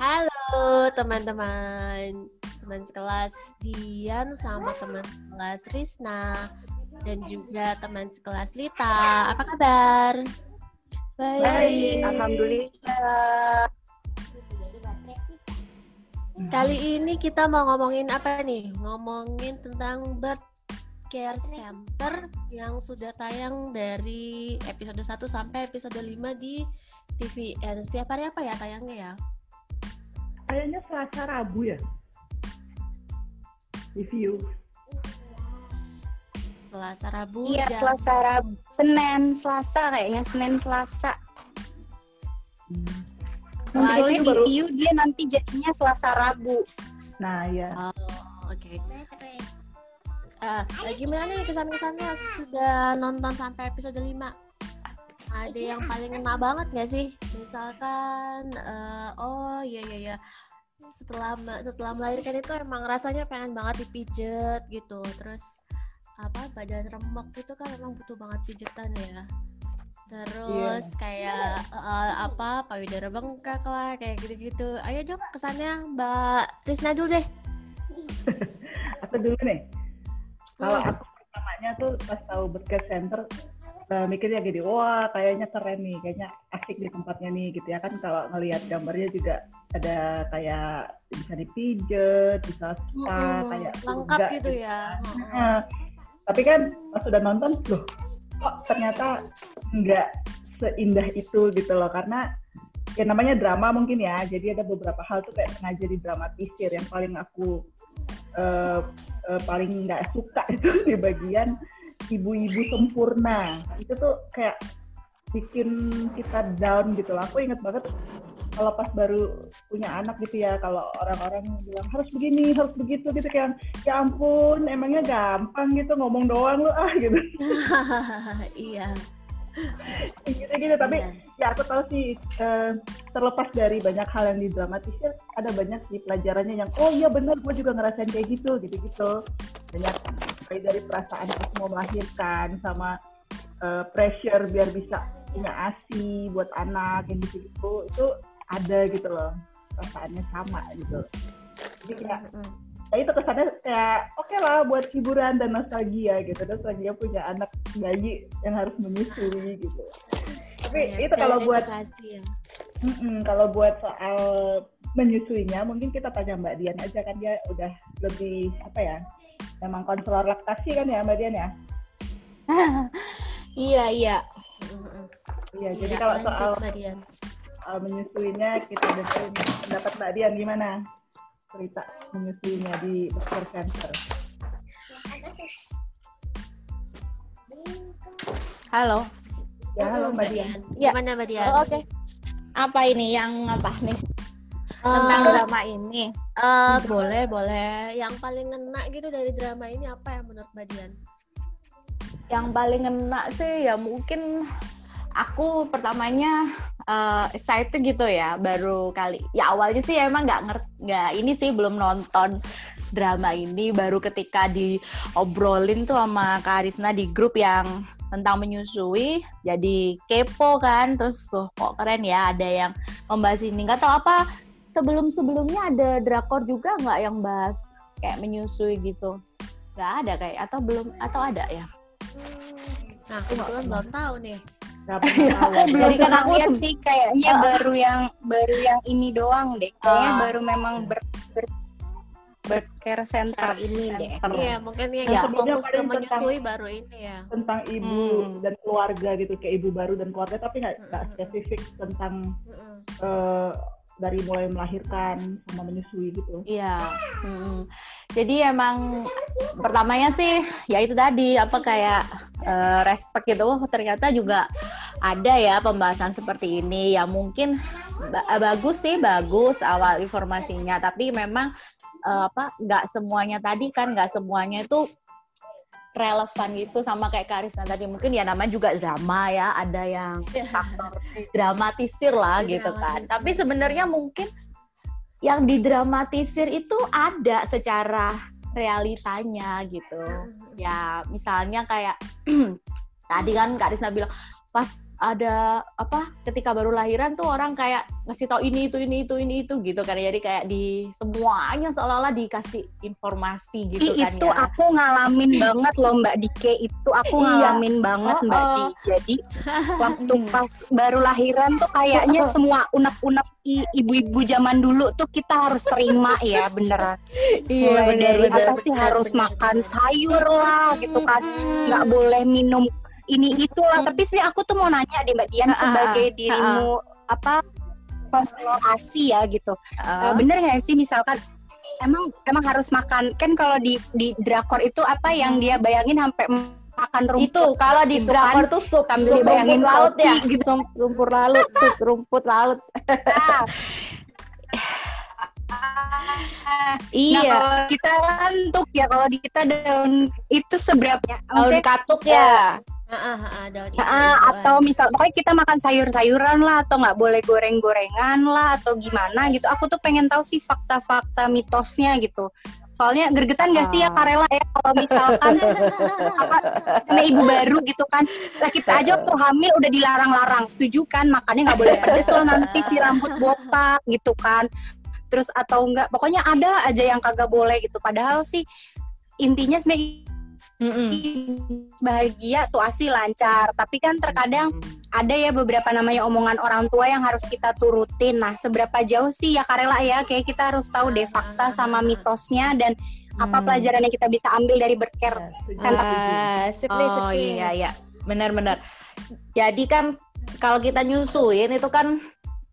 Halo teman-teman, teman sekelas Dian sama teman sekelas Risna dan juga teman sekelas Lita. Apa kabar? Baik, alhamdulillah. Kali ini kita mau ngomongin apa nih? Ngomongin tentang birth care center yang sudah tayang dari episode 1 sampai episode 5 di TVN. Setiap hari apa ya tayangnya ya? Kayaknya Selasa Rabu ya. Review. Selasa Rabu. Iya, jam- Selasa Rabu. Senin, Selasa kayaknya Senin, Selasa. Wah, Munculnya itu di baru- dia nanti jadinya Selasa Rabu. Nah, ya. Oh, oke. Eh, gimana nih kesan-kesannya sudah nonton sampai episode 5? Ada yang paling ngena banget gak sih? Misalkan, eh, oh iya iya iya, setelah setelah melahirkan itu emang rasanya pengen banget dipijet gitu. Terus apa badan remuk itu kan emang butuh banget pijetan ya. Terus kayak eh, apa payudara bengkak lah kayak gitu-gitu. Ayo dong kesannya Mbak Risna dulu deh. Aku dulu nih. Kalau Hmm. aku pertamanya tuh pas tahu Berkes Center, eh, mikirnya gini, wah kayaknya keren nih, kayaknya asik di tempatnya nih gitu ya kan. Kalau ngelihat gambarnya juga ada kayak bisa dipijet, bisa spa, Mm-mm, kayak lengkap surga gitu ya. Mm-mm. Nah, tapi kan pas sudah nonton, loh, kok ternyata nggak seindah itu gitu loh, karena ya namanya drama mungkin ya, jadi ada beberapa hal tuh kayak sengaja didramatisir. Yang paling aku eh, eh, paling nggak suka itu di bagian ibu-ibu sempurna. Itu tuh kayak bikin kita down gitu loh. Aku inget banget kalau pas baru punya anak gitu ya, kalau orang-orang bilang harus begini, harus begitu gitu kayak ya ampun, emangnya gampang gitu ngomong doang lu ah gitu. iya. gitu gitu. Tapi iya. ya aku tahu sih eh, terlepas dari banyak hal yang didramatisir ada banyak sih pelajarannya yang oh iya benar gue juga ngerasain kayak gitu gitu gitu banyak dari perasaan pas mau melahirkan sama eh, pressure biar bisa punya asi buat anak yang gitu gitu itu ada gitu loh perasaannya sama gitu. Jadi kayak Ya itu kesannya kayak oke lah buat hiburan dan nostalgia gitu dan nostalgia punya anak bayi yang harus menyusui gitu tapi Iya, itu kalau buat ya. mm-mm, kalau buat soal menyusuinya mungkin kita tanya Mbak Dian aja kan dia udah lebih apa ya memang konselor laktasi kan ya Mbak Dian ya Iya, iya. Iya jadi Iya, kalau soal Mbak Dian. soal menyusuinya kita dengerin pendapat Mbak Dian gimana cerita menyusuinya di dokter center Halo. ya halo Mbak Dian Ya. Gimana Mbak Dian? Oh, Oke. Apa ini yang apa nih? Tentang drama ini. eh, boleh, boleh. Yang paling ngena gitu dari drama ini apa ya menurut Mbak Dian? Yang paling ngena sih ya mungkin aku pertamanya eh, excited gitu ya baru kali ya awalnya sih emang nggak ngerti nggak ini sih belum nonton drama ini. Baru ketika diobrolin tuh sama Kak Arisna di grup yang tentang menyusui jadi kepo kan terus tuh kok keren ya ada yang membahas ini. Nggak tahu apa sebelum sebelumnya ada drakor juga nggak yang bahas kayak menyusui gitu? Nggak ada kayak atau belum atau ada ya? Nah, kebetulan belum tahu nih. Nggak pernah tahu. Aku lihat sih. kayaknya Ah. baru yang baru yang ini doang deh. Kayaknya Ah. baru memang ber, ber, birth care center ini deh. Iya, mungkin yang Yang sebelumnya fokus ke paling tentang- menyusui baru ini ya. tentang ibu Hmm. dan keluarga gitu kayak ibu baru dan keluarga tapi nggak nggak Mm-mm. spesifik tentang Mm-mm. eh, dari mulai melahirkan sama menyusui gitu. Iya. mm. Jadi emang pertamanya sih ya itu tadi apa kayak eh, respect gitu. Oh, ternyata juga ada ya pembahasan seperti ini. Ya mungkin ba- bagus sih bagus awal informasinya. Tapi memang eh, apa nggak semuanya tadi kan nggak semuanya itu relevan gitu sama kayak Karisna tadi. Mungkin ya namanya juga drama ya ada yang faktor dramatisir lah gitu kan. tapi sebenarnya mungkin yang didramatisir itu ada secara realitanya gitu. Ya misalnya kayak tadi kan Kak Risna bilang pas ada apa ketika baru lahiran tuh orang kayak ngasih tahu ini itu ini itu ini itu gitu kan jadi kayak di semuanya seolah-olah dikasih informasi gitu Ih, kan itu ya. aku ngalamin banget loh Mbak Dike itu aku Iya. ngalamin banget Oh, Mbak oh. Di. Jadi waktu pas baru lahiran tuh kayaknya semua unek-unek i- ibu-ibu zaman dulu tuh kita harus terima ya beneran. Iya, Mulai bener, dari bener, apa sih bener, harus bener, makan bener. sayur lah gitu kan. Nggak boleh minum ini itulah. Tapi sebenarnya aku tuh mau nanya deh Mbak Dian ah, sebagai ah. dirimu apa konselor ASI ya gitu. Eh, bener nggak sih misalkan emang emang harus makan kan kalau di di drakor itu apa yang dia bayangin sampai makan rumput itu kalau di gitu drakor kan, tuh sup, sambil sup dibayangin rumput laut kopi ya gitu. sup rumput laut sup rumput laut Nah, iya Nah, kalau kita kan tuh ya kalau di kita daun itu seberapa ya? daun katuk ya Daun ah, hijau-hijauan. atau misal pokoknya kita makan sayur-sayuran lah atau nggak boleh goreng-gorengan lah atau gimana gitu. Aku tuh pengen tahu sih fakta-fakta mitosnya gitu. Soalnya gergetan gak sih ya. Karela ya kalau misalkan apa namanya ibu baru gitu kan lah kita aja waktu hamil udah dilarang-larang setuju kan makannya nggak boleh pedes loh nanti si rambut botak gitu kan terus atau enggak pokoknya ada aja yang kagak boleh gitu padahal sih intinya sebenarnya Mm-mm. bahagia tuh asli lancar tapi kan terkadang ada ya beberapa namanya omongan orang tua yang harus kita turutin nah seberapa jauh sih ya Karela ya kayak kita harus tahu deh fakta sama mitosnya dan apa Hmm. pelajaran yang kita bisa ambil dari berker Center. Ah, sip deh, Oh, iya. iya iya benar-benar jadi kan kalau kita nyusuin itu kan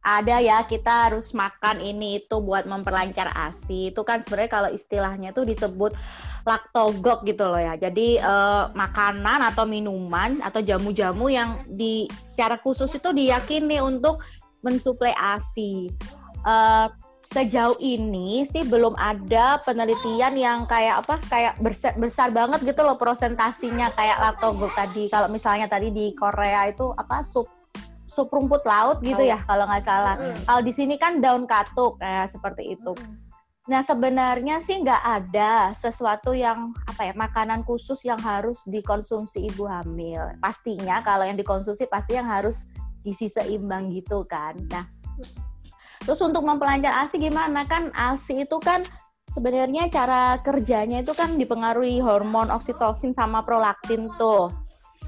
ada ya kita harus makan ini itu buat memperlancar ASI itu kan sebenarnya kalau istilahnya tuh disebut laktogok gitu loh ya. Jadi eh, makanan atau minuman atau jamu-jamu yang di secara khusus itu diyakini untuk mensuplai ASI Eh, sejauh ini sih belum ada penelitian yang kayak apa kayak besar, besar banget gitu loh prosentasinya kayak laktogok tadi. Kalau misalnya tadi di Korea itu apa sup sup rumput laut gitu ya kalau nggak salah. Mm. kalau di sini kan daun katuk kayak seperti itu. Nah sebenarnya sih nggak ada sesuatu yang apa ya makanan khusus yang harus dikonsumsi ibu hamil. Pastinya kalau yang dikonsumsi pasti yang harus gizi seimbang gitu kan. Nah Terus untuk memperlancar ASI gimana? Kan ASI itu kan sebenarnya cara kerjanya itu kan dipengaruhi hormon oksitosin sama prolaktin tuh.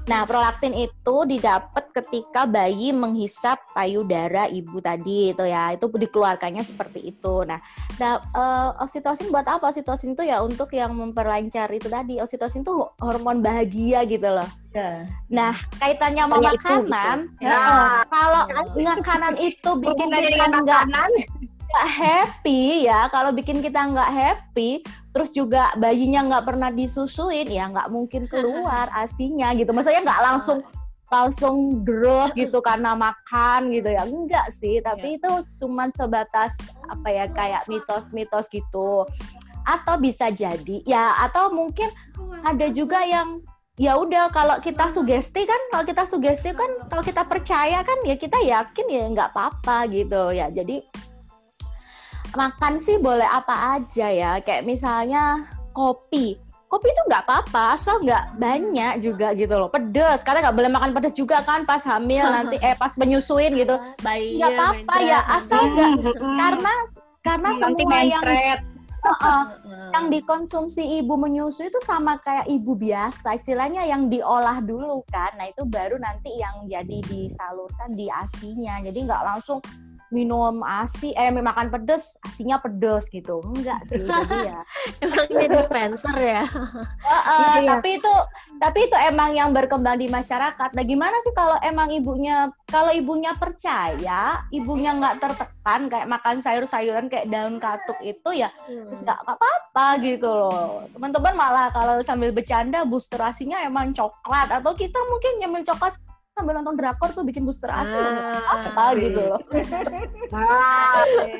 Nah, prolaktin itu didapat ketika bayi menghisap payudara ibu tadi itu ya. Itu dikeluarkannya seperti itu. Nah, nah eh, oksitosin buat apa? Oksitosin itu ya untuk yang memperlancar itu tadi. Oksitosin itu hormon bahagia gitu loh. Ya. Nah, kaitannya sama Hanya itu, makanan, gitu. ya, Nah. kalau makanan itu bikin kita nggak makanan nggak happy ya. Kalau bikin kita nggak happy terus juga bayinya nggak pernah disusuin ya nggak mungkin keluar asinya gitu. Maksudnya nggak langsung langsung terus gitu karena makan gitu ya. Enggak sih tapi itu cuman sebatas apa ya kayak mitos-mitos gitu. Atau bisa jadi ya atau mungkin ada juga yang ya udah kalau kita sugesti kan kalau kita sugesti kan kalau kita percaya kan ya kita yakin ya nggak apa-apa gitu. Ya jadi makan sih boleh apa aja ya. Kayak misalnya kopi. Kopi itu nggak apa-apa asal nggak banyak juga gitu loh. Pedes karena nggak boleh makan pedes juga kan pas hamil nanti eh pas menyusuin gitu. Nggak apa-apa ya asal nggak Hmm, karena karena nanti semua yang mencret. Heeh, yang dikonsumsi ibu menyusui itu sama kayak ibu biasa. Istilahnya yang diolah dulu kan. Nah itu baru nanti yang jadi disalurkan di asinya. Jadi nggak langsung minum asi eh makan pedes asinya pedes gitu. Enggak sih jadi ya. Emang ini dispenser ya? Heeh, Iya, iya. tapi itu tapi itu emang yang berkembang di masyarakat. Nah gimana sih kalau emang ibunya kalau ibunya percaya ibunya nggak tertekan kayak makan sayur-sayuran kayak daun katuk itu ya nggak apa-apa gitu loh. Teman-teman malah kalau sambil bercanda booster asinya emang coklat. Atau kita mungkin nyemil coklat sambil nonton drakor tuh bikin booster asi Ah, apa gitu loh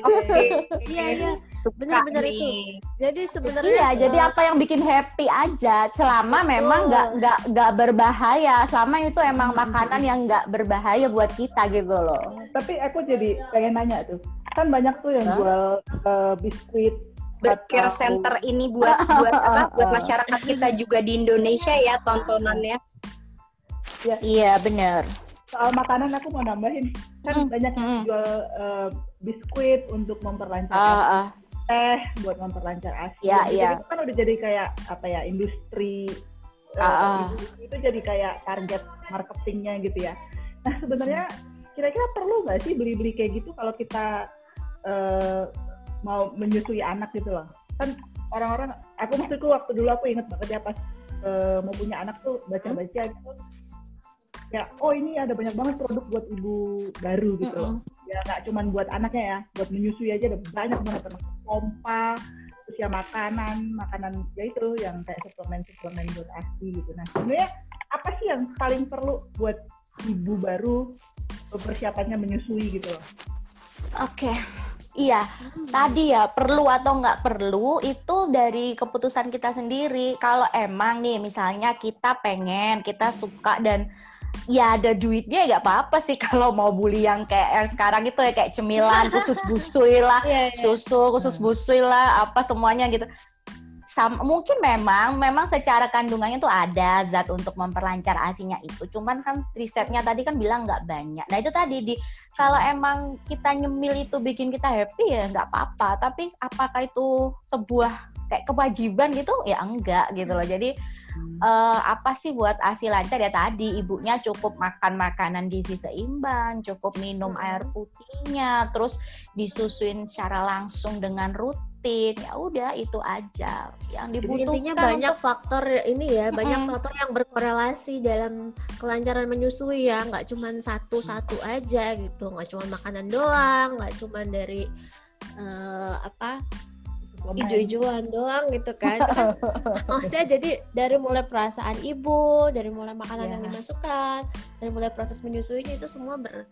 oke. Iya, iya. Suka Bener-bener nih. itu. Jadi sebenarnya iya jadi apa yang bikin happy aja selama Betul. memang nggak nggak nggak berbahaya selama itu emang makanan yang nggak berbahaya buat kita gitu loh Tapi aku jadi pengen nanya tuh, kan banyak tuh yang Hah? jual eh, biskuit atau- center ini buat buat apa? Buat masyarakat kita juga di Indonesia ya tontonannya. Iya bener soal makanan aku mau nambahin kan Mm, banyak yang mm. jual eh, biskuit untuk memperlancar ASI, ah. teh buat memperlancar ASI. Iya, Jadi iya. itu kan udah jadi kayak apa ya industri Ah, ah. ibu- itu jadi kayak target marketingnya gitu ya. Nah sebenarnya kira-kira perlu nggak sih beli-beli kayak gitu kalau kita eh, mau menyusui anak gitu loh? Kan orang-orang, aku maksudku waktu dulu aku inget banget ya pas eh, mau punya anak tuh baca-baca gitu. Ya, oh ini ada banyak banget produk buat ibu baru gitu loh. Ya nggak cuman buat anaknya ya, buat menyusui aja ada banyak banget termasuk pompa, terus ya makanan, makanan ya itu yang kayak suplemen-suplemen buat ASI gitu. Nah sebenarnya apa sih yang paling perlu buat ibu baru persiapannya menyusui gitu loh? Oke. Iya, tadi ya perlu atau nggak perlu itu dari keputusan kita sendiri. Kalau emang nih misalnya kita pengen, kita suka dan ya ada duitnya ya nggak apa-apa sih kalau mau beli yang kayak yang sekarang itu ya kayak cemilan khusus busui lah, Iya, iya. susu khusus busui lah, apa semuanya gitu. Sam- mungkin memang memang secara kandungannya tuh ada zat untuk memperlancar asinya itu cuman kan risetnya tadi kan bilang nggak banyak nah itu tadi di kalau emang kita nyemil itu bikin kita happy ya nggak apa-apa tapi apakah itu sebuah kayak kewajiban gitu ya enggak gitu loh. Jadi eh, apa sih buat asi lancar? Ya tadi ibunya cukup makan makanan gizi seimbang cukup minum Mm-mm. air putihnya terus disusuin secara langsung dengan rutin. Ya udah itu aja yang dibutuhkan Intinya banyak untuk- faktor ini ya, banyak faktor yang berkorelasi dalam kelancaran menyusui ya, nggak cuma satu-satu aja gitu, nggak cuma makanan doang, nggak cuma dari eh, apa. Ijo-ijoan doang gitu kan. Kan maksudnya jadi dari mulai perasaan ibu, dari mulai makanan yang Ya. dimasukkan, dari mulai proses menyusuinya itu semua ber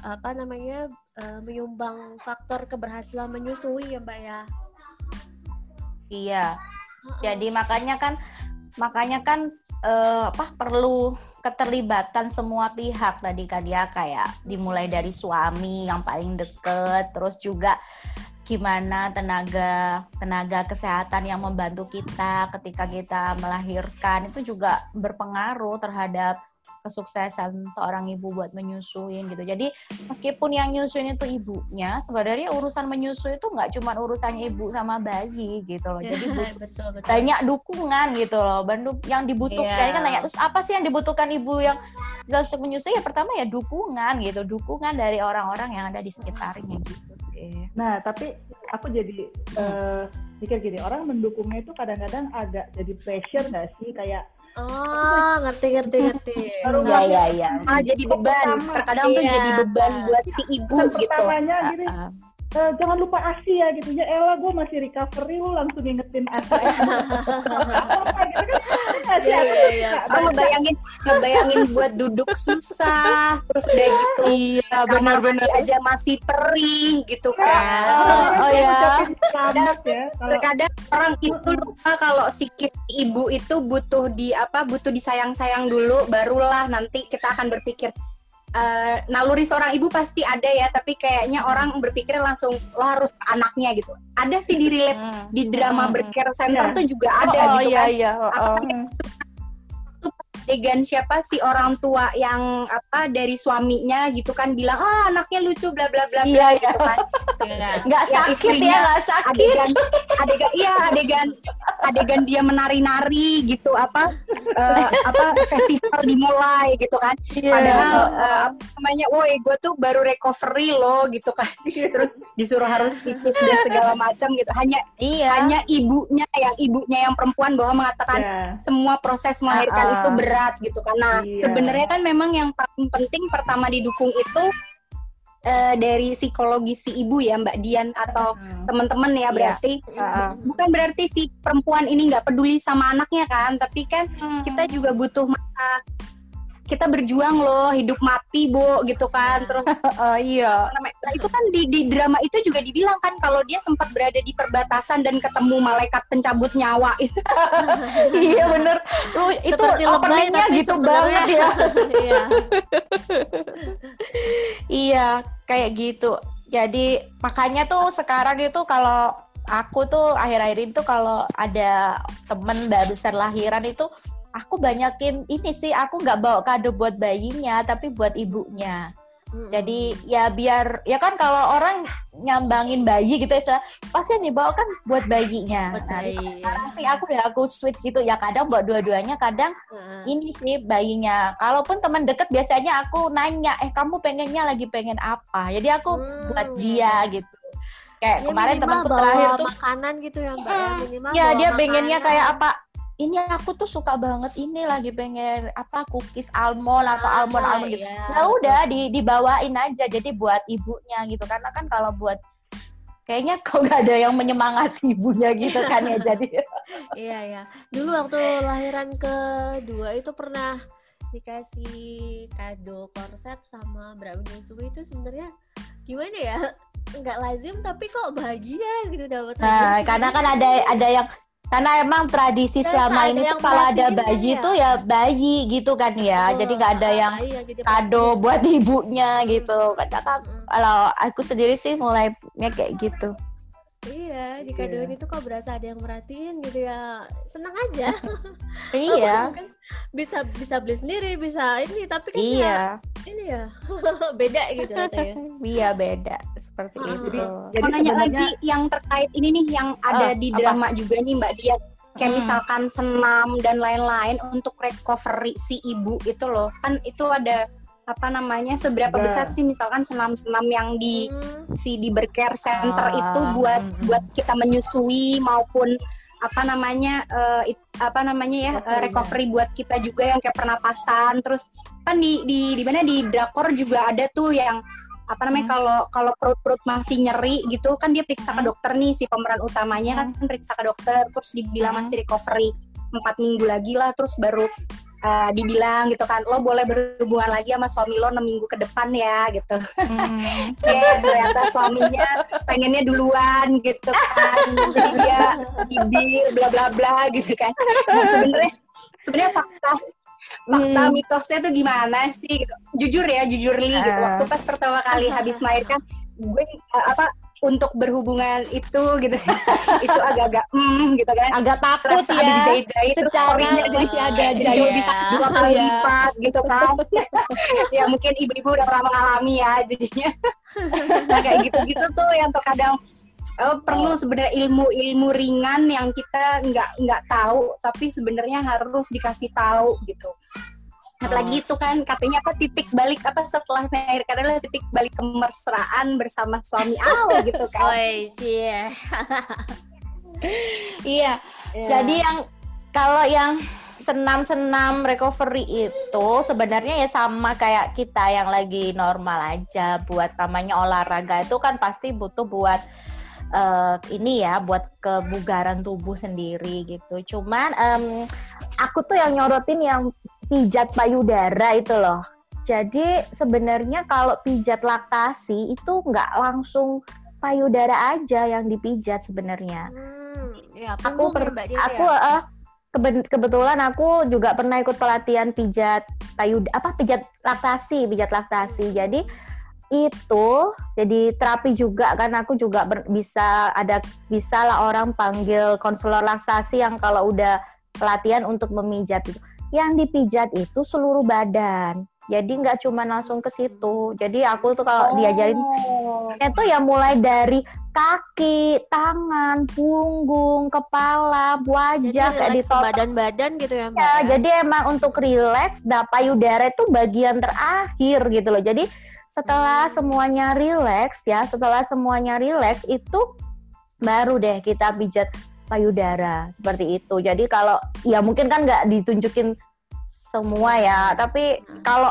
apa namanya eh, menyumbang faktor keberhasilan menyusui ya mbak ya. iya. Jadi makanya kan makanya kan eh, apa perlu keterlibatan semua pihak tadi kan dia kayak dimulai dari suami yang paling deket terus juga gimana tenaga tenaga kesehatan yang membantu kita ketika kita melahirkan itu juga berpengaruh terhadap kesuksesan seorang ibu buat menyusuin gitu. Jadi meskipun yang nyusuin itu ibunya, sebenarnya urusan menyusui itu nggak cuma urusannya ibu sama bayi gitu loh. Jadi betul betul. banyak dukungan gitu loh. Bandu yang dibutuhkan Iya. kan tanya terus apa sih yang dibutuhkan ibu yang bisa untuk menyusui ya pertama ya dukungan gitu, dukungan dari orang-orang yang ada di sekitarnya gitu sih. Nah, tapi aku jadi eh, mikir gini, orang mendukungnya itu kadang-kadang agak jadi pressure nggak sih? Kayak Oh, ngerti ngerti ngerti. baru Iya iya iya. malah jadi beban Pertama, terkadang tuh iya. jadi beban buat si ibu gitu pertamanya gini, Ah, "Eh, jangan lupa ASI ya gitu ya. Ella gue masih recovery lu langsung ngingetin ASI. Apa gitu kan? Nggak sih, Iya, aku iya, iya. nggak Aku ngebayangin ngebayangin buat duduk susah terus udah gitu Iya benar-benar. aja masih perih gitu kan Oh, oh ya. Ya. Terkadang orang itu lupa kalau psikis ibu itu butuh di apa butuh disayang-sayang dulu barulah nanti kita akan berpikir eh, naluri seorang ibu pasti ada ya tapi kayaknya orang berpikir langsung lo harus anaknya gitu ada sih di relate Hmm. di drama Hmm. bercare center Iya. tuh juga ada oh, gitu iya, kan Iya, oh, oh. Adegan siapa si orang tua yang apa dari suaminya gitu kan bilang ah anaknya lucu bla bla bla bla Iya, iya. gitu kan Iya. Nggak Yang sakit istrinya ya, nggak sakit. adegan adegan iya adegan adegan dia menari-nari gitu apa eh, apa festival dimulai gitu kan Iya. padahal eh, apa namanya woi gue tuh baru recovery loh gitu kan terus disuruh harus pipis dan segala macam gitu hanya Iya. hanya ibunya yang ibunya yang perempuan bahwa mengatakan ya. semua proses melahirkan Ah, ah. itu berat gitu karena Iya. sebenarnya kan memang yang paling penting pertama didukung itu eh, dari psikologi si ibu ya Mbak Dian atau Hmm. teman-teman ya Iya. berarti ah. bukan berarti si perempuan ini nggak peduli sama anaknya kan tapi kan kita juga butuh masa kita berjuang loh hidup mati bu gitu kan terus Oh, iya. nah, itu kan di, di drama itu juga dibilang kan kalau dia sempat berada di perbatasan dan ketemu malaikat pencabut nyawa itu iya bener. Lu itu Seperti lebay openingnya tapi gitu banget ya. Iya. Iya, kayak gitu. Jadi makanya tuh sekarang itu kalau aku tuh akhir-akhir itu kalau ada temen baru lahiran itu aku banyakin ini sih aku nggak bawa kado buat bayinya tapi buat ibunya. Mm-mm. jadi ya biar ya kan kalau orang nyambangin bayi gitu ya pasti yang dibawa kan buat bayinya. Buat Nah, sekarang sih aku udah aku switch gitu. Ya kadang buat dua-duanya kadang Heeh. ini sih bayinya. Kalaupun teman deket biasanya aku nanya eh kamu pengennya lagi pengen apa? Jadi aku Hmm, buat dia gitu. Kayak Ya, kemarin temanku terakhir tuh makanan gitu ya mbak ya. Minimal ya dia pengennya kayak apa ini aku tuh suka banget ini lagi pengen apa cookies almond atau Ah, almond almond gitu. iya, ya udah di dibawain aja jadi buat ibunya gitu. Karena kan kalau buat kayaknya kok nggak ada yang menyemangati ibunya gitu kan ya jadi. Iya ya. Dulu waktu lahiran kedua itu pernah dikasih kado korset sama bra menyusui itu sebenarnya gimana ya? Nggak lazim tapi kok bahagia gitu dapat nah karena kan ada ada yang karena emang tradisi Terus selama ini tuh kalau ada kan bayi ya? tuh ya bayi gitu kan ya. Oh, jadi nggak ada ah, yang kado buat ibunya gitu. Mm-mm. kalau aku sendiri sih mulainya kayak gitu Iya, dikadoin itu kok berasa ada yang merhatiin gitu ya. Seneng aja. iya Mungkin bisa bisa beli sendiri, bisa ini tapi kan ya iya ini ya beda gitu rasanya. iya beda seperti Ah. itu Jadi Mau nanya sebenarnya lagi yang terkait ini nih yang ada Ah, di apa? drama juga nih Mbak Dian. Kayak Hmm. misalkan senam dan lain-lain untuk recovery si ibu itu loh. Kan itu ada apa namanya seberapa Ada. besar sih misalkan senam-senam yang di Hmm. si di bercare center Ah, itu buat mm, mm. buat kita menyusui maupun apa namanya eh, it- apa namanya ya eh, Recovery-nya. recovery buat kita juga yang kayak pernapasan terus kan di di di mana di drakor juga ada tuh yang apa namanya Hmm. kalau kalau perut-perut masih nyeri gitu kan dia periksa ke Hmm. dokter nih si pemeran utamanya kan periksa ke dokter terus dibilang Hmm. masih recovery empat minggu lagi lah terus baru eh, dibilang gitu kan lo boleh berhubungan lagi sama suami lo enam minggu ke depan ya gitu Hmm. ya ternyata suaminya pengennya duluan gitu kan jadi dia bibir bla bla bla gitu kan nah sebenarnya sebenarnya fakta fakta Hmm. mitosnya tuh gimana sih gitu jujur ya jujur li gitu Ah. waktu pas pertama kali habis melahirkan gue eh, apa untuk berhubungan itu gitu. Itu agak-agak hmm gitu kan. Agak takut Serasa ya dijahit-jahit terus secara orinya jadi agak Iya. jauh dua kali Iya. lipat gitu kan. Ya mungkin ibu-ibu udah pernah mengalami ya jadinya. Nah kayak gitu-gitu tuh yang terkadang eh, perlu sebenarnya ilmu-ilmu ringan yang kita nggak nggak tahu tapi sebenarnya harus dikasih tahu gitu apalagi itu kan katanya apa titik balik apa setelah melahirkan adalah titik balik kemesraan bersama suami al gitu kan Oi, cie. iya Jadi yang kalau yang senam-senam recovery itu sebenarnya ya sama kayak kita yang lagi normal aja buat namanya olahraga itu kan pasti butuh buat eh, ini ya buat kebugaran tubuh sendiri gitu. Cuman em, aku tuh yang nyorotin yang pijat payudara itu loh. Jadi sebenarnya kalau pijat laktasi itu nggak langsung payudara aja yang dipijat sebenarnya Hmm, ya, aku per- ya, aku ya? kebe- kebetulan aku juga pernah ikut pelatihan pijat payud apa pijat laktasi pijat laktasi jadi itu jadi terapi juga kan aku juga ber- bisa ada bisa lah orang panggil konselor laktasi yang kalau udah pelatihan untuk memijat itu yang dipijat itu seluruh badan jadi nggak cuma langsung ke situ jadi aku tuh kalau diajarin Oh. itu ya mulai dari kaki, tangan, punggung, kepala, wajah kayak di badan-badan gitu ya, Mbak. Ya, ya? jadi emang untuk relax, nah payudara itu bagian terakhir gitu loh. Jadi setelah Hmm. semuanya relax ya, setelah semuanya relax itu baru deh kita pijat payudara seperti itu. Jadi kalau ya mungkin kan nggak ditunjukin semua ya, tapi kalau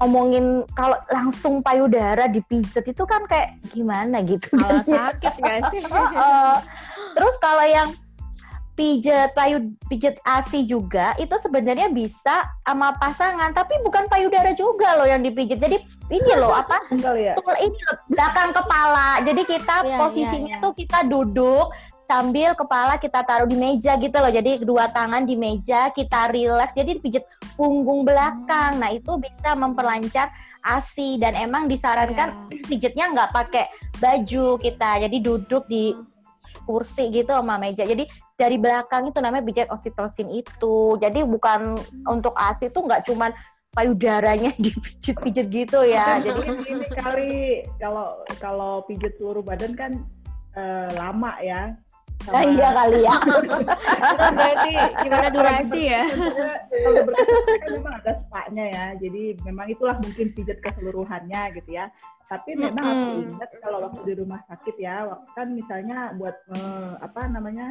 omongin kalau langsung payudara dipijat itu kan kayak gimana gitu Kalau sakit nggak sih? Terus kalau yang pijat payu pijat ASI juga itu sebenarnya bisa sama pasangan tapi bukan payudara juga loh yang dipijat. Jadi ini loh apa? ya. Tuh, ini loh, belakang kepala. Jadi kita Iya, posisinya iya, iya. tuh kita duduk sambil kepala kita taruh di meja gitu loh. Jadi kedua tangan di meja, kita relax. Jadi dipijat punggung belakang. Nah, itu bisa memperlancar ASI dan emang disarankan Iya. pijatnya nggak pakai baju kita. Jadi duduk di kursi gitu sama meja. Jadi dari belakang itu namanya pijat oksitosin itu. Jadi bukan untuk ASI itu nggak cuman payudaranya dipijit-pijit gitu ya. Jadi ini kali kalau kalau pijit seluruh badan kan eh, lama ya. Ah, iya kali ya. Itu berarti gimana durasi ya? Kalau berkesan memang ada spa-nya ya. Jadi memang itulah mungkin pijat keseluruhannya gitu ya. Tapi memang aku Mm-mm. ingat kalau waktu di rumah sakit ya, waktu kan misalnya buat eh, apa namanya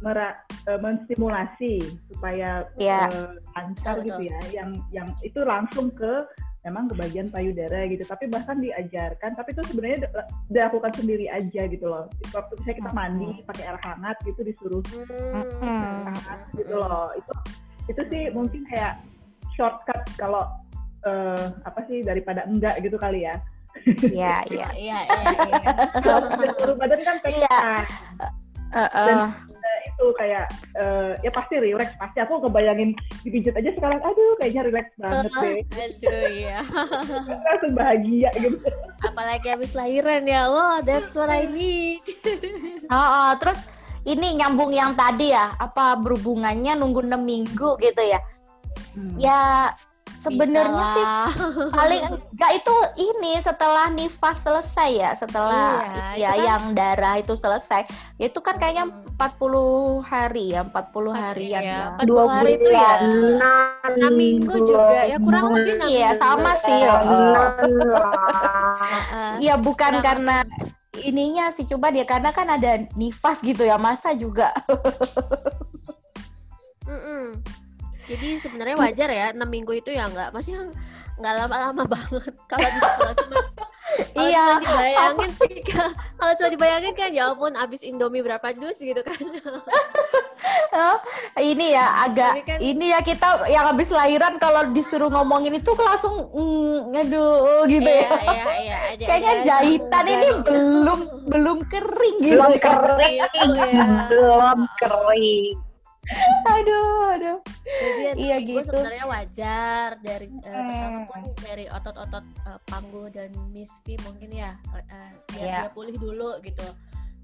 mera, eh, menstimulasi supaya Iya. eh, lancar Betul, gitu ya. Yang yang itu langsung ke memang ke bagian payudara gitu. Tapi bahkan diajarkan, tapi itu sebenarnya di- dilakukan sendiri aja gitu loh. Waktu misalnya kita mandi pakai air hangat gitu disuruh Hmm. hangat gitu loh. Itu itu sih mungkin kayak shortcut kalau eh, apa sih daripada enggak gitu kali ya. Iya, iya. Iya, iya, iya. Kalau badan kan pengen Iya. Heeh. Itu kayak eh, ya pasti relax pasti aku kebayangin dipijit aja sekarang aduh kayaknya relax banget deh Aduh, iya. langsung bahagia gitu Apalagi habis lahiran ya. Wow, that's what I need. Heeh, terus ini nyambung yang tadi ya, apa berhubungannya nunggu 6 minggu gitu ya. Hmm. Ya sebenarnya sih paling enggak itu ini setelah nifas selesai ya, setelah Iya, ya kan- yang darah itu selesai. Itu kan kayaknya Hmm. 40 hari ya, 40 harian Iya, ya. 40 hari itu ya. bulan, Enam minggu juga ya kurang lebih enam Iya, minggu. sama sih. lah. Heeh. Iya, bukan Kurang karena ininya sih coba dia karena kan ada nifas gitu ya, masa juga. Mm-mm. Jadi sebenarnya wajar ya 6 minggu itu ya nggak maksudnya nggak lama-lama banget kalau cuma kalau Iya, cuma dibayangin sih Kak. kalau cuma dibayangin kan ya ampun abis Indomie berapa dus gitu kan Oh, ini ya agak kan- ini ya kita yang habis lahiran kalau disuruh ngomongin itu langsung mm, aduh gitu iya ya. iya iya ada- Kayaknya ada jahitan juga. ini belum belum kering gitu. belum kering, Iya. belum kering. Aduh, aduh. Jadi ya, Iya, gitu. sebenarnya wajar dari eh, pertama Hmm. pun dari otot-otot eh, Panggo dan Miss V mungkin ya eh, biar Iya. dia pulih dulu gitu.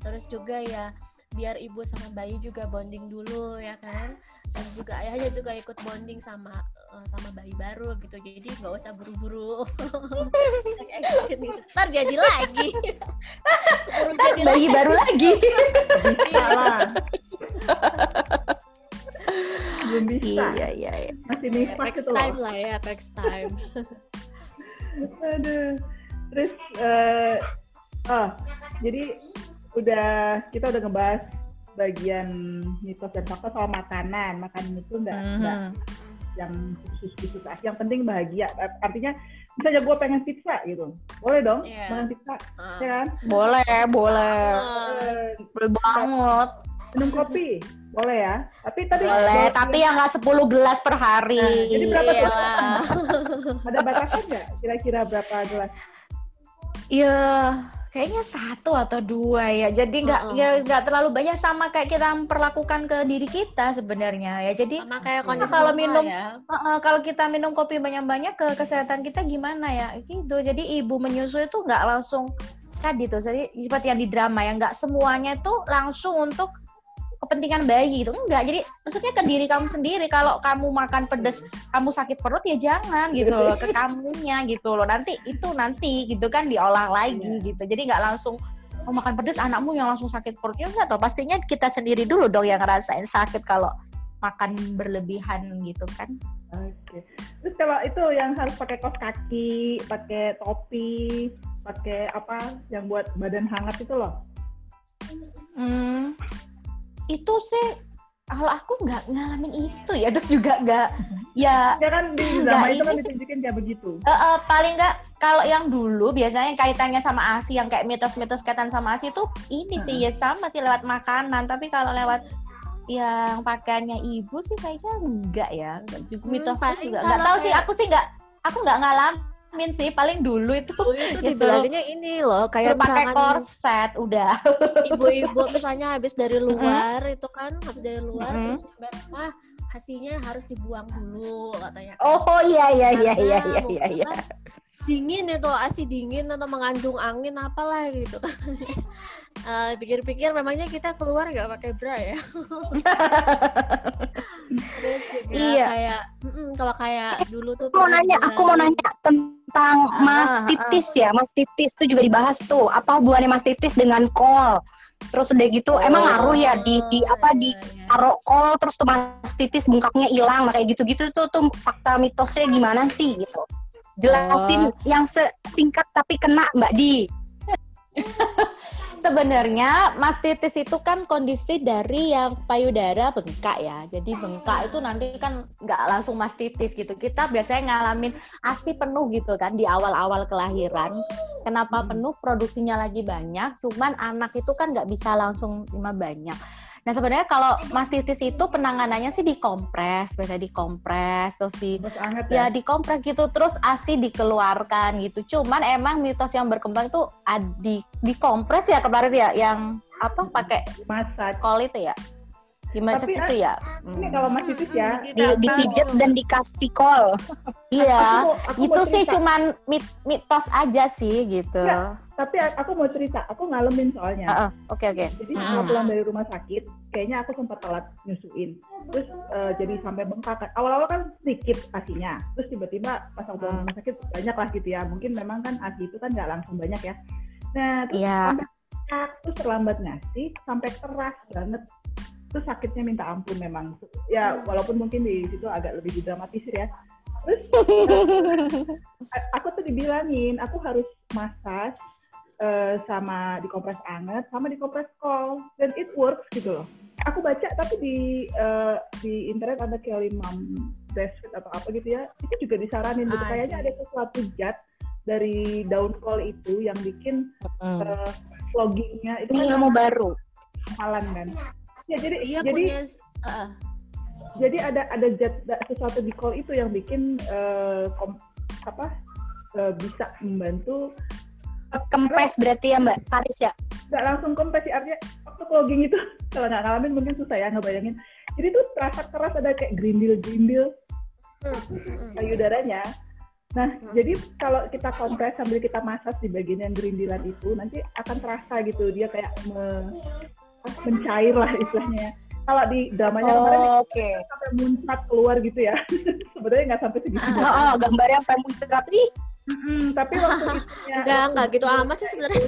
Terus juga ya biar ibu sama bayi juga bonding dulu ya kan. Dan juga ayahnya juga ikut bonding sama eh, sama bayi baru gitu. Jadi nggak usah buru-buru. Ntar jadi lagi. Buru jadi Bayi baru lagi. bisa lah belum bisa iya, iya, iya. masih nifas Next gitu time loh lah ya, next time. aduh terus eh ah jadi udah kita udah ngebahas bagian mitos dan fakta soal makanan makanan itu enggak enggak Mhm. yang khusus khusus yang penting bahagia artinya misalnya gue pengen pizza gitu boleh dong Iya. makan pizza Ah. ya kan Boleh, boleh. Ah. Eh, Boleh banget. minum kopi boleh ya tapi tadi Boleh, tapi yang nggak 10 gelas per hari. Nah, jadi berapa tuh? Iyalah. ada batasan nggak kira-kira berapa gelas Iya, kayaknya satu atau dua ya. Jadi nggak Heeh. ya nggak terlalu banyak sama kayak kita memperlakukan ke diri kita sebenarnya ya. Jadi sama kayak Nah, kalau minum- ya. Heeh, kalau kita minum kopi banyak-banyak ke kesehatan kita gimana ya? Gitu. Jadi ibu menyusui itu nggak langsung tadi tuh. Jadi seperti yang di drama ya, nggak semuanya itu langsung untuk kepentingan bayi itu enggak. Jadi maksudnya ke diri kamu sendiri. Kalau kamu makan pedas, kamu sakit perut ya jangan gitu loh ke kamunya gitu loh. Nanti itu nanti gitu kan diolah lagi Iya. gitu. Jadi nggak langsung oh, makan pedas anakmu yang langsung sakit perut ya enggak toh pastinya kita sendiri dulu dong yang ngerasain sakit kalau makan berlebihan gitu kan. Oke. Terus kalau itu yang harus pakai kaos kaki, pakai topi, pakai apa yang buat badan hangat itu loh. Hmm, itu sih kalau aku nggak ngalamin itu ya terus juga nggak ya Ya kan di drama itu kan sih- ditunjukin kayak begitu. eh, eh, paling nggak kalau yang dulu biasanya kaitannya sama ASI yang kayak mitos-mitos kaitan sama ASI itu ini sih ya sama sih lewat makanan. Tapi kalau lewat yang pakaiannya ibu sih kayaknya enggak ya juga Hmm, juga. Nggak tahu sih kayak- aku sih nggak aku nggak ngalamin sih paling dulu itu Dulu itu Ya, dibilanginnya ini loh kayak pakai korset udah. ibu-ibu misalnya habis dari luar itu kan habis dari luar Mm-mm. terus nyampe rumah hasilnya harus dibuang dulu katanya. Oh iya iya iya iya Karena iya iya iya. bukan dingin itu asi dingin atau mengandung angin apalah gitu Eh, pikir-pikir memangnya kita keluar nggak pakai bra ya terus juga Iya. kayak mm-mm, kalau kayak dulu tuh Aku mau nanya, juga- aku mau nanya tentang Ah, Mas ah, Titis ya. Mas Titis itu juga dibahas tuh. Apa hubungannya Mas Titis dengan kol? Terus udah gitu, emang Oh, ngaruh ya di di apa di iya, iya. taruh kol terus tuh Mas Titis bengkaknya hilang, kayak gitu-gitu tuh tuh fakta mitosnya gimana sih gitu? Jelasin Oh. yang singkat tapi kena Mbak Di. Sebenarnya mastitis itu kan kondisi dari yang payudara bengkak ya. Jadi bengkak itu nanti kan nggak langsung mastitis gitu. Kita biasanya ngalamin ASI penuh gitu kan di awal-awal kelahiran. Kenapa penuh? Produksinya lagi banyak. Cuman anak itu kan nggak bisa langsung terima banyak. Nah sebenarnya kalau mastitis itu penanganannya sih dikompres, biasanya dikompres terus di Bos anget ya ya. dikompres gitu terus asi dikeluarkan gitu cuman emang mitos yang berkembang tuh ad- di dikompres ya kemarin ya yang apa pakai Massage. kol itu ya gimana Tapi, itu ya Ini kalau Mas Titis ya, Di, dipijet dan dikasih kol. iya aku- aku itu sih cuman mit- mitos aja sih gitu Iya. Tapi aku mau cerita, aku ngalamin soalnya. Heeh, oke oke Jadi Hmm. setelah pulang dari rumah sakit, kayaknya aku sempat telat nyusuin. Terus eh, jadi sampai bengkak. kan. Awal-awal kan sedikit asinya. Terus tiba-tiba pas aku pulang Hmm. rumah sakit banyak lah gitu ya. Mungkin memang kan asi itu kan nggak langsung banyak ya. Nah, terus Iya. sampai terus terlambat ngasih, sampai keras banget. Terus sakitnya minta ampun memang. Ya walaupun mungkin di situ agak lebih didramatisir ya. Terus eh, aku tuh dibilangin aku harus massage eh, sama dikompres anget sama dikompres kol. Dan it works gitu loh. Aku baca tapi di eh, di internet ada Kelly Mom breastfeed atau apa gitu ya. Itu juga disaranin gitu. Ah, kayaknya ada sesuatu zat dari daun kol itu yang bikin Hmm. eh, floggingnya itu Ini kan ilmu baru. amalan kan ya jadi iya jadi punya uh, jadi ada ada zat sesuatu di kol itu yang bikin eh, kom- apa eh, bisa membantu Kempes berarti ya Mbak Karis ya. nggak langsung kempes sih artinya waktu clogging itu kalau nggak ngalamin mungkin susah ya ngebayangin jadi tuh terasa keras ada kayak grindil grindil payudaranya nah Hmm. jadi kalau kita kompres sambil kita massage di bagian yang gerindilan itu nanti akan terasa gitu dia kayak me- mencair lah istilahnya kalau di dramanya kemarin Oh, Oke. sampai muncrat keluar gitu ya sebenarnya nggak sampai segitu Oh, oh, gambarnya sampai muncrat ih. Mm-mm, tapi waktu itunya enggak enggak gitu amat sih sebenarnya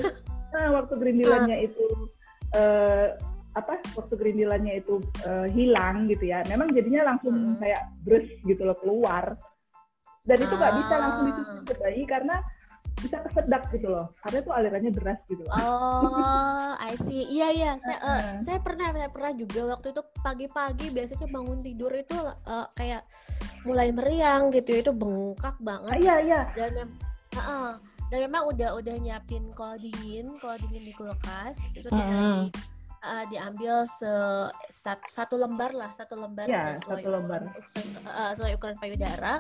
Nah, waktu gerindilannya itu eh, apa? Waktu gerindilannya itu eh, hilang gitu ya. Memang jadinya langsung Mm-mm. kayak brus gitu loh keluar. Dan itu nggak bisa langsung Ah. disusun ke bayi karena bisa kesedak gitu loh. Karena itu alirannya deras gitu. Oh, I see. Iya iya, saya eh, Heeh. saya pernah saya pernah juga waktu itu pagi-pagi biasanya bangun tidur itu eh, kayak mulai meriang gitu, itu bengkak banget iya iya. dan mem Heeh. dan memang udah udah nyiapin kol dingin, kol dingin di kulkas itu Mm-mm. di- eh, diambil se sat- satu lembar lah, satu lembar Iya, sesuai satu lembar. ukuran- sesu- sesuai ukuran payudara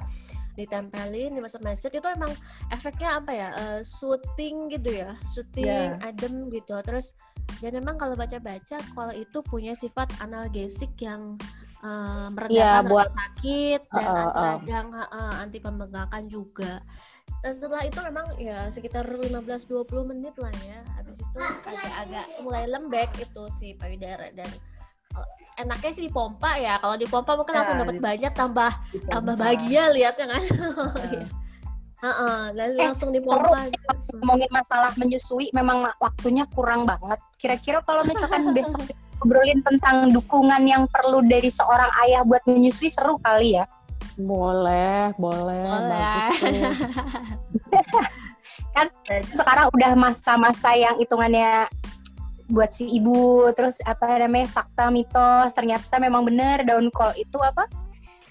ditempelin dimasak masak itu emang efeknya apa ya eh, soothing gitu ya soothing Iya. adem gitu terus dan memang kalau baca-baca kol itu punya sifat analgesik yang eh, meredakan Iya, buat- rasa sakit dan Uh, uh, anti uh. radang uh, uh, anti pembengkakan juga dan setelah itu memang ya sekitar 15-20 menit lah ya habis itu agak-agak mulai lembek itu si payudara dan enaknya sih dipompa ya kalau dipompa mungkin Ya, langsung dapat di- banyak tambah Gitu. tambah bahagia lihatnya kan Iya. Heeh, dan Eh, langsung dipompa gitu. ngomongin masalah menyusui memang waktunya kurang banget. Kira-kira kalau misalkan besok ngobrolin tentang dukungan yang perlu dari seorang ayah buat menyusui seru kali ya. Boleh, boleh, Boleh. bagus tuh. Sekarang udah masa-masa yang hitungannya buat si ibu terus apa namanya fakta mitos ternyata memang benar daun kol itu apa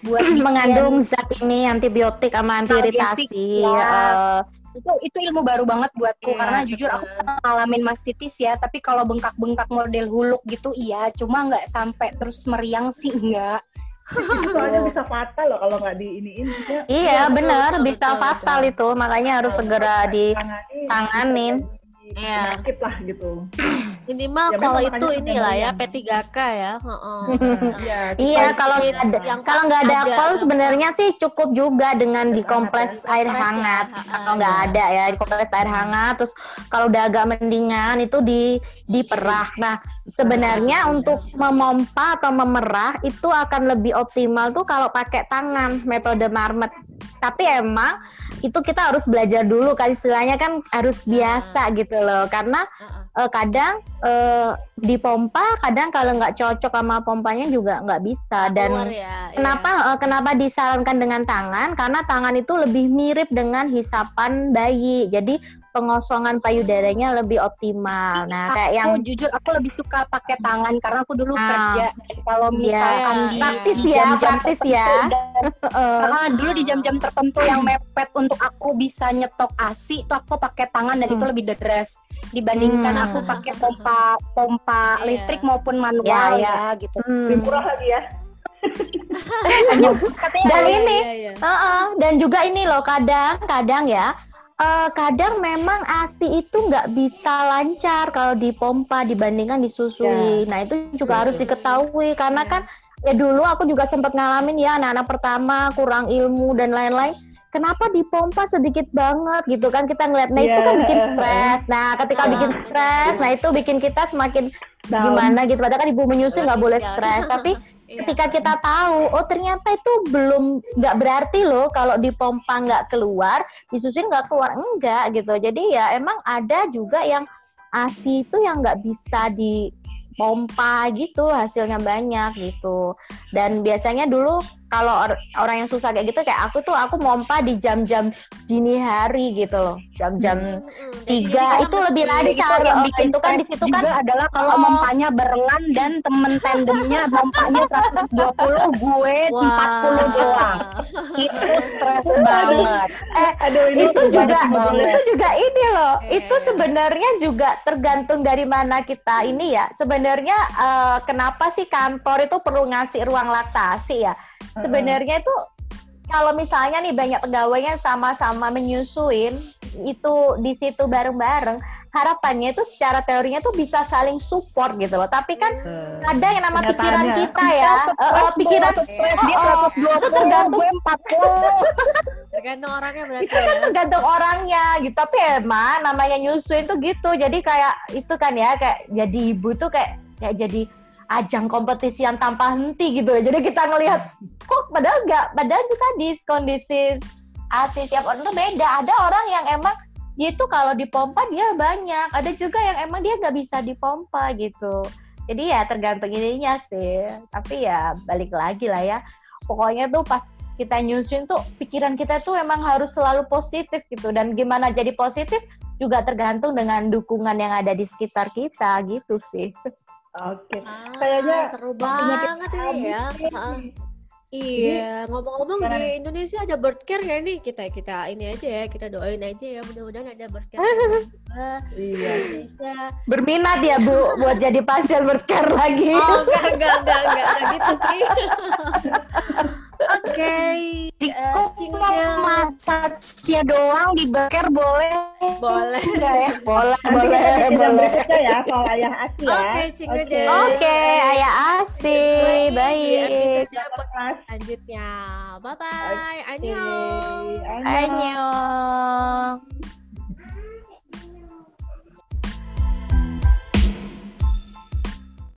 buat bikin- mengandung zat ini antibiotik sama anti Analgesik, iritasi. ya. eh, itu itu ilmu baru banget buatku Iya, karena jujur aku ngalamin mastitis ya tapi kalau bengkak-bengkak model huluk gitu iya cuma nggak sampai terus meriang sih enggak Soalnya bisa fatal loh kalau nggak di iniin. Maksudnya iya, Iya, betul, benar, betul, bisa betul, fatal betul. itu. Makanya harus Betul. segera di tangani, tanganin. bisa jadi Iya. penyakit lah gitu. Minimal Ya, kalau itu inilah ya kemudian. P3K ya. Heeh. Iya, Iya, kalau ada yang kalau nggak ada alkohol sebenarnya sih cukup juga dengan Air dikompres hangat air ya, hangat. Kalau nggak ada ya dikompres air hangat, terus kalau udah agak mendingan itu di diperah. Nah, sebenarnya untuk memompa atau memerah itu akan lebih optimal tuh kalau pakai tangan metode marmet. Tapi emang itu kita harus belajar dulu kan istilahnya kan harus Nah. biasa gitu loh karena eh, kadang eh, dipompa kadang kalau nggak cocok sama pompanya juga nggak bisa dan Keluar ya. kenapa eh, kenapa disarankan dengan tangan karena tangan itu lebih mirip dengan hisapan bayi jadi pengosongan payudaranya lebih optimal nah kayak aku yang jujur aku lebih suka pakai tangan karena aku dulu Ah. kerja Dan kalau Iya. misalkan di Praktis di ya, jam-jam praktis tertentu ya. dan- eh, Ah, dulu di jam-jam tertentu yang mepet untuk aku bisa nyetok asi itu aku pakai tangan dan itu Hmm. lebih deres dibandingkan Hmm. aku pakai pompa pompa Iya. listrik maupun manual Ya, ya, gitu. hmm. Lebih murah lagi ya. Dan Iya, ini, iya, iya. Heeh, dan juga ini loh kadang-kadang ya eh, kadang memang ASI itu nggak bisa lancar kalau dipompa dibandingkan disusui. Nah itu juga harus Hmm. diketahui karena Iya. kan ya dulu aku juga sempat ngalamin ya anak-anak pertama kurang ilmu dan lain-lain. Kenapa dipompa sedikit banget gitu kan kita ngeliat, nah itu Iya. kan bikin stres. Nah ketika bikin stres, nah itu bikin kita semakin Down. gimana gitu. Padahal kan ibu menyusui nggak boleh Iya. stres, tapi Iya. ketika kita tahu oh ternyata itu belum nggak berarti loh kalau dipompa nggak keluar disusun nggak keluar enggak gitu jadi ya emang ada juga yang asi itu yang nggak bisa dipompa gitu hasilnya banyak gitu dan biasanya dulu kalau or- orang yang susah kayak gitu kayak aku tuh aku mompa di jam-jam dini hari gitu loh jam-jam Mm, mm. Jadi- tiga jadi itu lebih lancar yang bikin itu kan di situ kan adalah kalau Oh. mompanya barengan dan temen tandemnya mompanya 120 gue Wah. 40 doang. Itu stres banget. Eh Aduh, ini itu juga banget. itu juga ini loh. Iya, itu iya. sebenarnya juga tergantung dari mana kita ini ya. Sebenarnya eh, kenapa sih kantor itu perlu ngasih ruang laktasi ya? Sebenarnya itu kalau misalnya nih banyak pegawainya sama-sama menyusuin itu di situ bareng-bareng harapannya itu secara teorinya tuh bisa saling support gitu loh. Tapi kan ada yang nama pikiran kita ya. Kita Eh, eh, stres pikiran stres dia Oh, oh. 120 Itu tergantung- gue 40 Tergantung orangnya berarti itu kan ya. tergantung orangnya gitu. Tapi emang namanya nyusuin tuh gitu. Jadi kayak itu kan ya kayak jadi ibu tuh kayak kayak jadi ajang kompetisi yang tanpa henti gitu. Ya jadi kita ngelihat kok padahal enggak padahal itu tadi kondisi asi tiap orang tuh beda. Ada orang yang emang dia itu kalau dipompa dia banyak. Ada juga yang emang dia nggak bisa dipompa gitu. Jadi ya tergantung ininya sih. Tapi ya balik lagi lah ya. Pokoknya tuh pas kita nyusun tuh pikiran kita tuh emang harus selalu positif gitu. Dan gimana jadi positif juga tergantung dengan dukungan yang ada di sekitar kita gitu sih. Oke. Ah, Kayaknya seru banget ini ya. nih. Iya, ngomong-ngomong di Indonesia ada bird care ya nih kita kita ini aja ya kita doain aja ya mudah-mudahan ada bird care Iya. Indonesia. Berminat ya Bu buat jadi pasien bercare lagi. Oh enggak enggak enggak enggak enggak gitu sih. Oke, eh, kok Cingil. mau massage-nya doang di beker boleh boleh. enggak ya? Boleh, boleh, boleh. berikutnya ya soal ayah Asi ya. Oke, Cingil Oke. deh. Oke, Ayah Asi, baik. episode selanjutnya. Bye bye. Oke. Annyeong. Annyeong. Annyeong.